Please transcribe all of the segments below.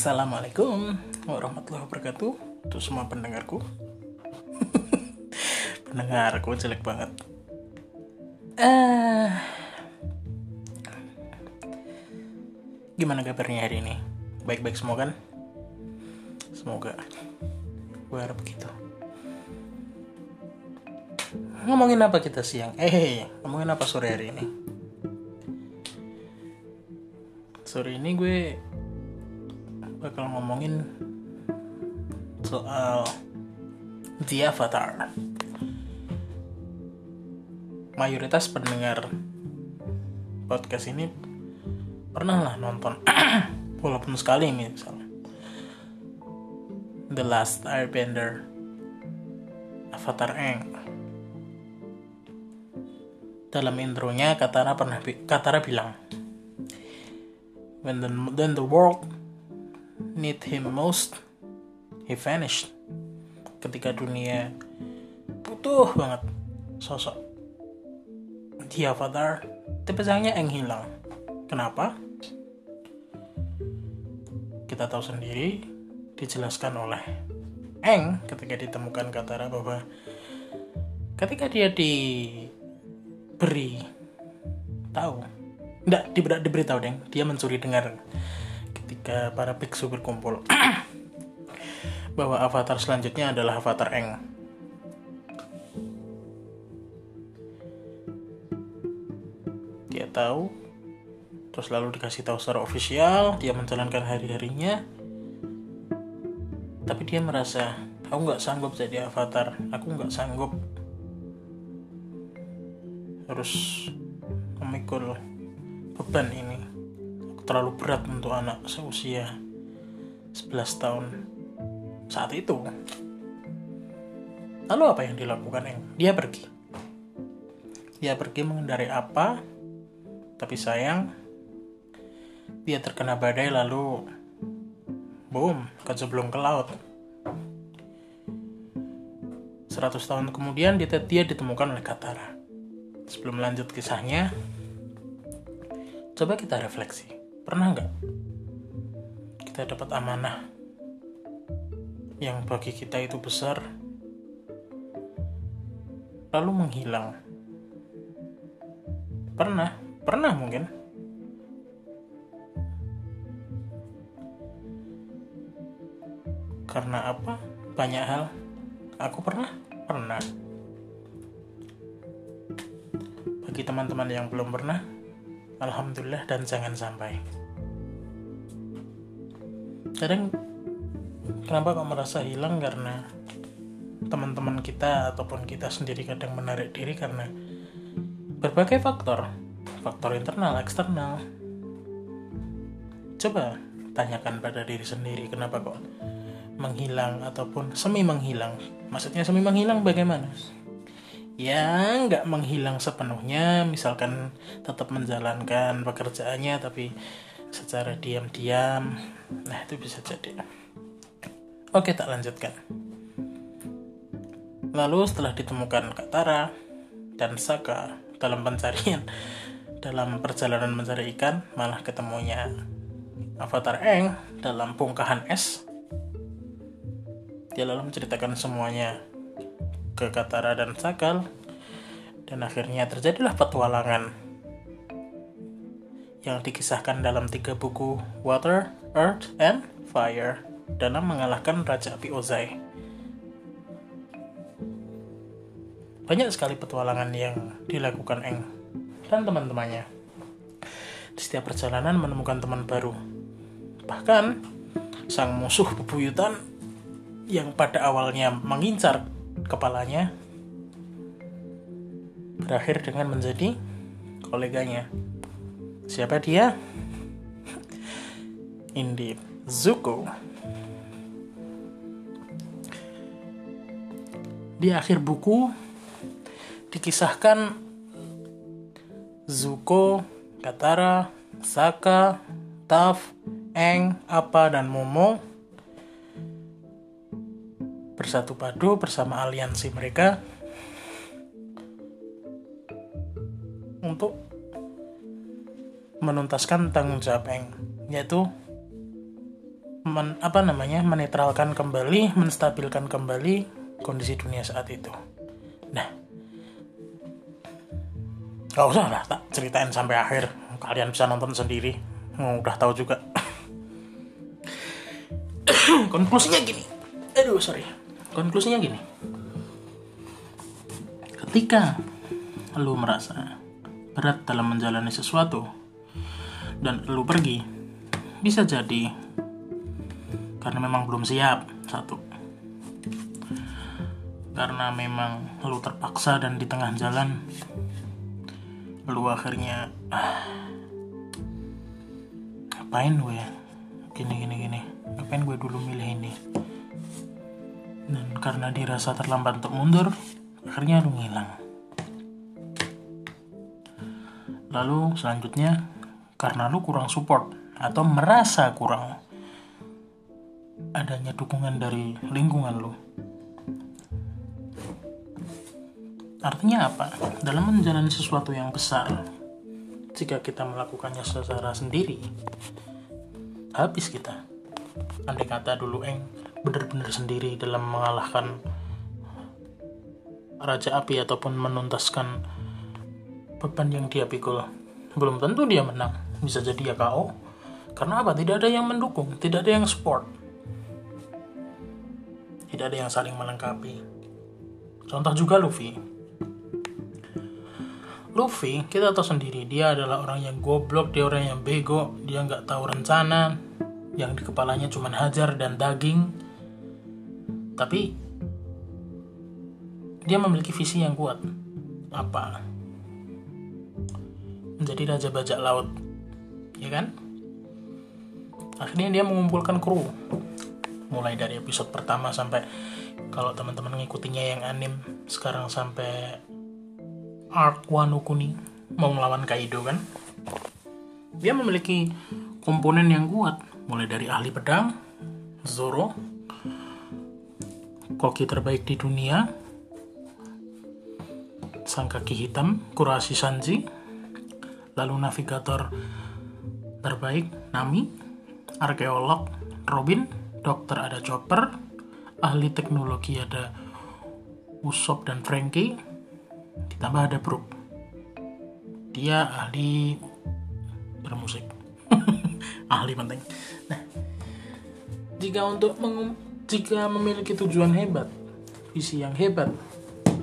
Assalamualaikum warahmatullahi wabarakatuh Untuk semua pendengarku Pendengarku jelek banget uh, Gimana kabarnya hari ini? Baik-baik semua kan? Semoga Gue harap begitu Ngomongin apa kita siang? Eh, hey, ngomongin apa sore hari ini? Sore ini gue bakal ngomongin soal The Avatar. Mayoritas pendengar podcast ini pernah lah nonton, walaupun sekali misalnya. The Last Airbender, Avatar Eng. Dalam intronya Katara pernah Katara bilang, when the, then the world need him most, he vanished. Ketika dunia butuh banget sosok di Avatar, tapi sayangnya Eng hilang. Kenapa? Kita tahu sendiri, dijelaskan oleh Eng ketika ditemukan Katara bahwa ketika dia diberi tahu, tidak diberi tahu deng, dia mencuri dengar ketika para biksu berkumpul bahwa avatar selanjutnya adalah avatar Eng. Dia tahu, terus lalu dikasih tahu secara ofisial, dia menjalankan hari-harinya. Tapi dia merasa, aku nggak sanggup jadi avatar, aku nggak sanggup harus memikul beban ini terlalu berat untuk anak seusia 11 tahun saat itu. Lalu apa yang dilakukan Eng? Dia pergi. Dia pergi mengendarai apa, tapi sayang dia terkena badai lalu boom, keceblong ke laut. 100 tahun kemudian dia, dia ditemukan oleh Katara. Sebelum lanjut kisahnya, coba kita refleksi Pernah nggak kita dapat amanah yang bagi kita itu besar, lalu menghilang? Pernah, pernah mungkin. Karena apa? Banyak hal. Aku pernah, pernah. Bagi teman-teman yang belum pernah, alhamdulillah dan jangan sampai kadang kenapa kok merasa hilang? Karena teman-teman kita ataupun kita sendiri kadang menarik diri karena berbagai faktor. Faktor internal eksternal. Coba tanyakan pada diri sendiri kenapa kok menghilang ataupun semi menghilang? Maksudnya semi menghilang bagaimana? Ya nggak menghilang sepenuhnya. Misalkan tetap menjalankan pekerjaannya tapi secara diam-diam. Nah, itu bisa jadi. Oke, tak lanjutkan. Lalu setelah ditemukan Katara dan Saka dalam pencarian dalam perjalanan mencari ikan, malah ketemunya Avatar Eng dalam bongkahan es. Dia lalu menceritakan semuanya ke Katara dan Sakal dan akhirnya terjadilah petualangan yang dikisahkan dalam tiga buku Water, Earth, and Fire dalam mengalahkan Raja Api Ozai. Banyak sekali petualangan yang dilakukan Eng dan teman-temannya. Di setiap perjalanan menemukan teman baru. Bahkan, sang musuh bebuyutan yang pada awalnya mengincar kepalanya berakhir dengan menjadi koleganya. Siapa dia? Indeed, Zuko. Di akhir buku dikisahkan Zuko, Katara, Saka, Taf, Eng, Apa, dan Momo bersatu padu bersama aliansi mereka untuk menuntaskan tanggung jawab Eng, yaitu men, apa namanya menetralkan kembali menstabilkan kembali kondisi dunia saat itu. Nah gak usah lah tak ceritain sampai akhir. Kalian bisa nonton sendiri. Oh, udah tahu juga. Konklusinya gini. Aduh sorry. Konklusinya gini. Ketika lu merasa berat dalam menjalani sesuatu dan lu pergi. Bisa jadi. Karena memang belum siap satu. Karena memang lu terpaksa dan di tengah jalan lu akhirnya ah, ngapain gue gini gini gini. Ngapain gue dulu milih ini? Dan karena dirasa terlambat untuk mundur akhirnya lu ngilang. Lalu selanjutnya karena lu kurang support atau merasa kurang adanya dukungan dari lingkungan lu. Artinya apa? Dalam menjalani sesuatu yang besar jika kita melakukannya secara sendiri habis kita. Andai kata dulu eng benar-benar sendiri dalam mengalahkan raja api ataupun menuntaskan beban yang dia pikul. Belum tentu dia menang bisa jadi ya KO karena apa? Tidak ada yang mendukung tidak ada yang support. Tidak ada yang saling melengkapi. Contoh juga Luffy. Luffy kita tahu sendiri dia adalah orang yang goblok dia orang yang bego dia nggak tahu rencana yang di kepalanya cuma hajar dan daging. Tapi dia memiliki visi yang kuat. Apa? Menjadi raja bajak laut ya kan? Akhirnya dia mengumpulkan kru. Mulai dari episode pertama sampai kalau teman-teman ngikutinya yang anim sekarang sampai arc Wano Kuni mau melawan Kaido kan? Dia memiliki komponen yang kuat mulai dari ahli pedang Zoro koki terbaik di dunia sang kaki hitam Kurasi Sanji lalu navigator terbaik Nami arkeolog Robin dokter ada Chopper ahli teknologi ada Usopp dan Frankie ditambah ada Brook dia ahli bermusik. Ahli penting. Nah jika untuk mengum jika memiliki tujuan hebat visi yang hebat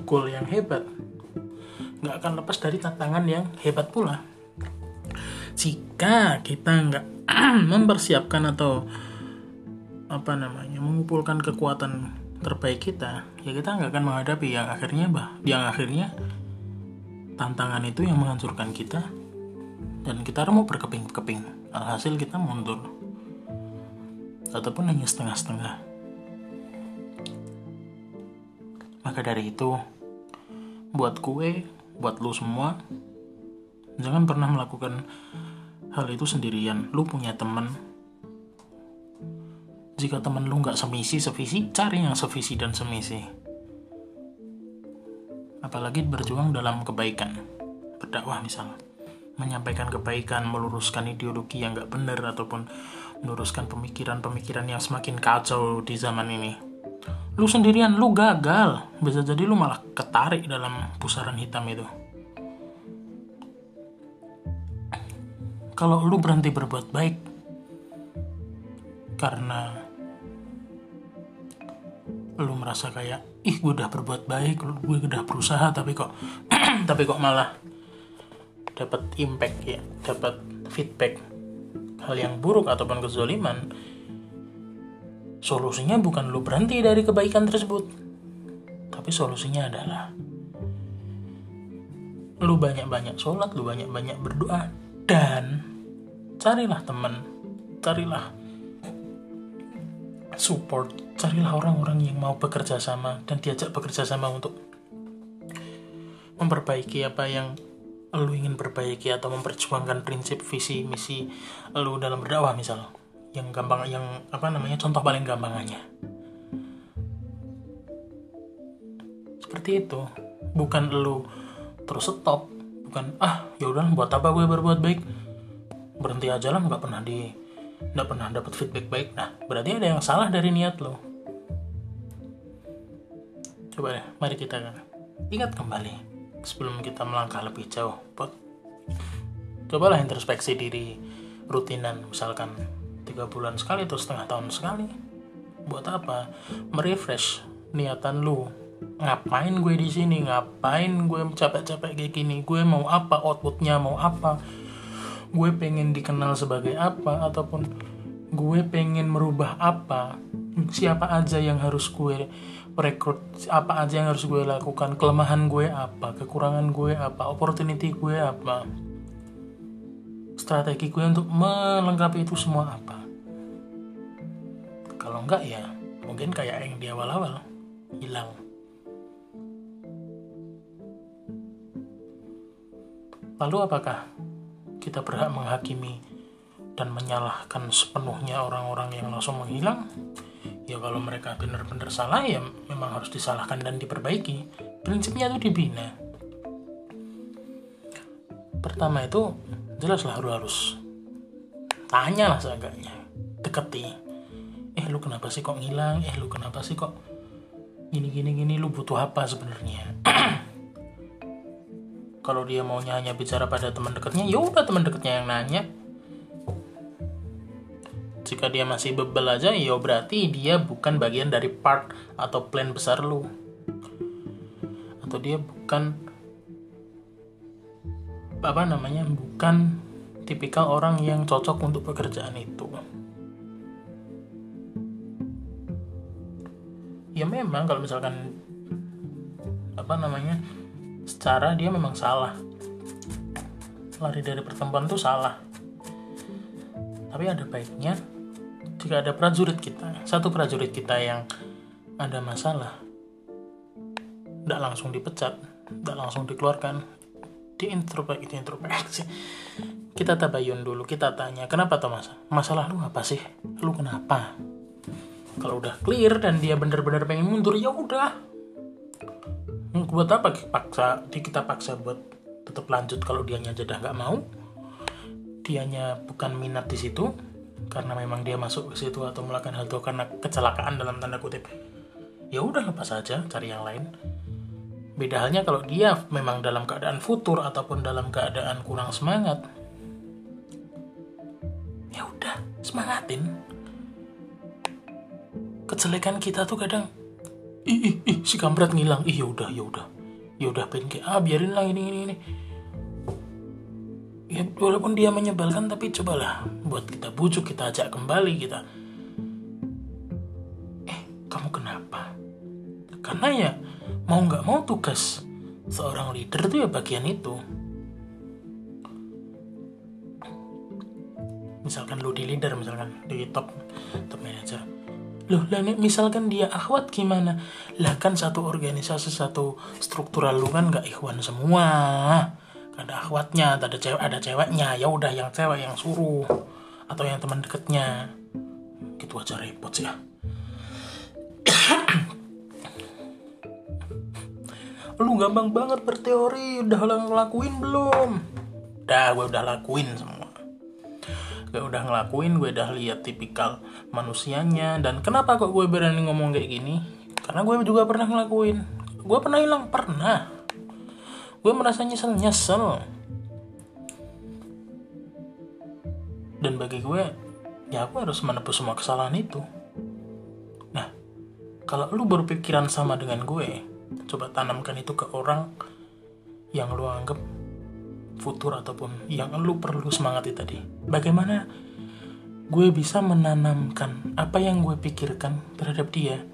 goal yang hebat nggak akan lepas dari tantangan yang hebat pula jika kita nggak mempersiapkan atau apa namanya mengumpulkan kekuatan terbaik kita ya kita nggak akan menghadapi. Yang akhirnya bah yang akhirnya tantangan itu yang menghancurkan kita. Dan kita remuk berkeping-keping. Alhasil kita mundur. Ataupun hanya setengah-setengah. Maka dari itu buat kue buat lu semua jangan pernah melakukan hal itu sendirian. Lu punya temen. Jika temen lu nggak semisi sevisi cari yang sevisi dan semisi. Apalagi berjuang dalam kebaikan. Berdakwah misalnya. Menyampaikan kebaikan meluruskan ideologi yang nggak benar ataupun meluruskan pemikiran-pemikiran yang semakin kacau di zaman ini. Lu sendirian lu gagal. Bisa jadi lu malah ketarik dalam pusaran hitam itu kalau lu berhenti berbuat baik karena lu merasa kayak ih gue udah berbuat baik gue udah berusaha tapi kok tapi kok malah dapat impact ya dapat feedback hal yang buruk ataupun kezoliman solusinya bukan lu berhenti dari kebaikan tersebut tapi solusinya adalah lu banyak-banyak sholat lu banyak-banyak berdoa dan carilah teman carilah support carilah orang-orang yang mau bekerja sama dan diajak bekerja sama untuk memperbaiki apa yang lu ingin perbaiki atau memperjuangkan prinsip visi misi lu dalam berdakwah misal. Yang gampang yang apa namanya contoh paling gampangannya seperti itu. Bukan lu terus stop bukan ah ya udah buat apa gue berbuat baik berhenti aja lah nggak pernah di nggak pernah dapat feedback baik. Nah berarti ada yang salah dari niat lo. Coba deh mari kita ingat kembali sebelum kita melangkah lebih jauh. Pot. Cobalah introspeksi diri rutinan misalkan tiga bulan sekali atau setengah tahun sekali. Buat apa? Merefresh niatan lu. Ngapain gue di sini? Ngapain gue capek-capek kayak gini? Gue mau apa? Outputnya mau apa gue pengen dikenal sebagai apa ataupun gue pengen merubah apa siapa aja yang harus gue rekrut apa aja yang harus gue lakukan kelemahan gue apa kekurangan gue apa opportunity gue apa strategi gue untuk melengkapi itu semua apa. Kalau enggak ya mungkin kayak yang di awal-awal hilang. Lalu apakah kita berhak menghakimi dan menyalahkan sepenuhnya orang-orang yang langsung menghilang ya kalau mereka benar-benar salah ya memang harus disalahkan dan diperbaiki. Prinsipnya itu dibina. Pertama itu jelaslah lu harus tanya lah seenggaknya. Deketi. Eh lu kenapa sih kok ngilang? Eh lu kenapa sih kok gini gini gini lu butuh apa sebenarnya kalau dia maunya hanya bicara pada teman dekatnya ya udah teman dekatnya yang nanya. Jika dia masih bebel aja ya berarti dia bukan bagian dari part atau plan besar lu. Atau dia bukan apa namanya bukan tipikal orang yang cocok untuk pekerjaan itu. Ya memang kalau misalkan apa namanya secara dia memang salah lari dari pertemuan itu salah tapi ada baiknya jika ada prajurit kita, satu prajurit kita yang ada masalah, tidak langsung dipecat, tidak langsung dikeluarkan, diintrospeksi, introspeksi. Kita tabayun dulu, kita tanya, kenapa tuh masa? Masalah lu apa sih? Lu kenapa? Kalau udah clear dan dia benar-benar pengen mundur, ya udah. Buat apa paksa, kita paksa buat tetap lanjut kalau dianya jadi nggak mau? Dianya bukan minat di situ, karena memang dia masuk ke situ atau melakukan hal itu karena kecelakaan dalam tanda kutip. Ya udah lepas saja cari yang lain. Beda halnya kalau dia memang dalam keadaan futur ataupun dalam keadaan kurang semangat. Ya udah semangatin. Kejelekan kita tuh kadang ih, ih, ih si kampret ngilang. Ih ya udah ya udah. Ya udah pengen ah biarin lah ini ini ini. Ya walaupun dia menyebalkan tapi cobalah buat kita bujuk kita ajak kembali kita. Eh kamu kenapa? Karena ya mau nggak mau tugas seorang leader itu ya bagian itu. Misalkan lu di leader misalkan di top top manager loh lah misalkan dia akhwat gimana? Lah kan satu organisasi satu struktural lu kan nggak ikhwan semua. Ada akhwatnya ada cewek ada ceweknya. Ya udah yang cewek yang suruh atau yang teman deketnya. Gitu aja repot sih ya. Lu gampang banget berteori. Udah ngelakuin belum? Udah gue udah lakuin semua gue udah ngelakuin gue udah lihat tipikal manusianya. Dan kenapa kok gue berani ngomong kayak gini? Karena gue juga pernah ngelakuin. Gue pernah hilang pernah. Gue merasa nyesel nyesel. Dan bagi gue ya aku harus menebus semua kesalahan itu. Nah kalau lu berpikiran sama dengan gue coba tanamkan itu ke orang yang lu anggap futur ataupun yang lu perlu semangati tadi. Bagaimana gue bisa menanamkan apa yang gue pikirkan terhadap dia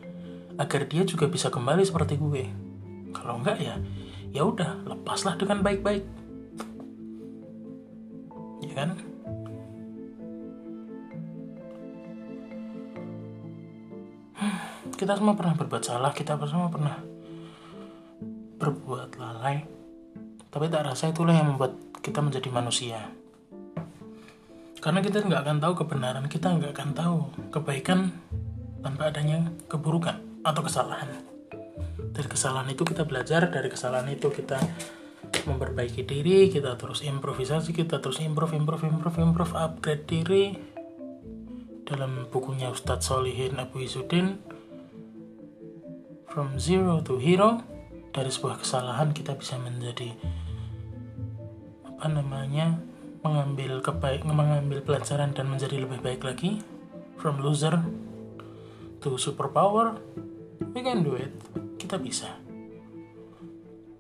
agar dia juga bisa kembali seperti gue? Kalau enggak ya ya udah lepaslah dengan baik-baik. Ya kan? Kita semua pernah berbuat salah kita semua pernah berbuat lalai tapi tak rasa itulah yang membuat kita menjadi manusia. Karena kita nggak akan tahu kebenaran kita nggak akan tahu kebaikan tanpa adanya keburukan atau kesalahan. Dari kesalahan itu kita belajar dari kesalahan itu kita memperbaiki diri kita terus improvisasi kita terus improve improve improve improve upgrade diri. Dalam bukunya Ustadz Solihin Abu Izzuddin From Zero to Hero dari sebuah kesalahan kita bisa menjadi apa namanya mengambil kebaik mengambil pelajaran dan menjadi lebih baik lagi? From loser to superpower we can do it. Kita bisa.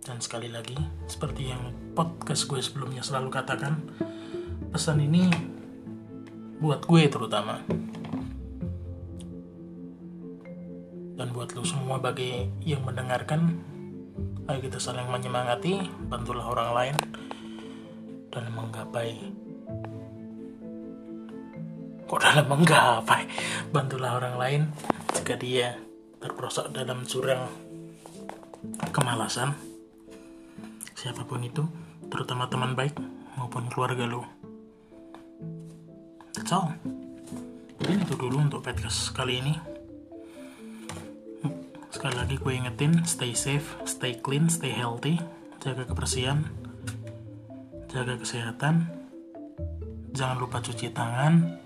Dan sekali lagi seperti yang podcast gue sebelumnya selalu katakan pesan ini buat gue terutama. Dan buat lo semua bagi yang mendengarkan ayo kita saling menyemangati bantulah orang lain dan menggapai. Kok dalam menggapai? Bantulah orang lain jika dia terperosok dalam jurang kemalasan. Siapa pun itu terutama teman baik maupun keluarga lo that's all. Mungkin itu dulu untuk podcast kali ini. Sekali lagi gue ingetin stay safe stay clean stay healthy jaga kebersihan jaga kesehatan. Jangan lupa cuci tangan.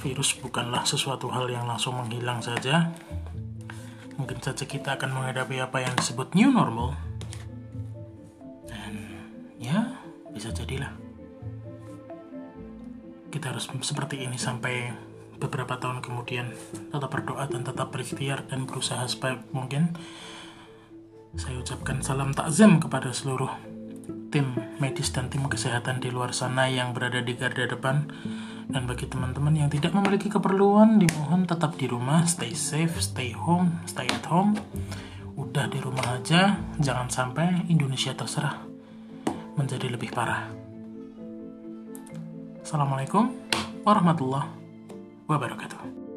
Virus bukanlah sesuatu hal yang langsung menghilang saja. Mungkin saja kita akan menghadapi apa yang disebut new normal. Dan ya bisa jadilah. Kita harus seperti ini sampai beberapa tahun kemudian. Tetap berdoa dan tetap berikhtiar dan berusaha sebaik mungkin saya ucapkan salam takzim kepada seluruh tim medis dan tim kesehatan di luar sana yang berada di garda depan dan bagi teman-teman yang tidak memiliki keperluan, dimohon tetap di rumah, stay safe, stay home, stay at home. Udah di rumah aja, jangan sampai Indonesia terserah menjadi lebih parah. Assalamualaikum warahmatullahi wabarakatuh.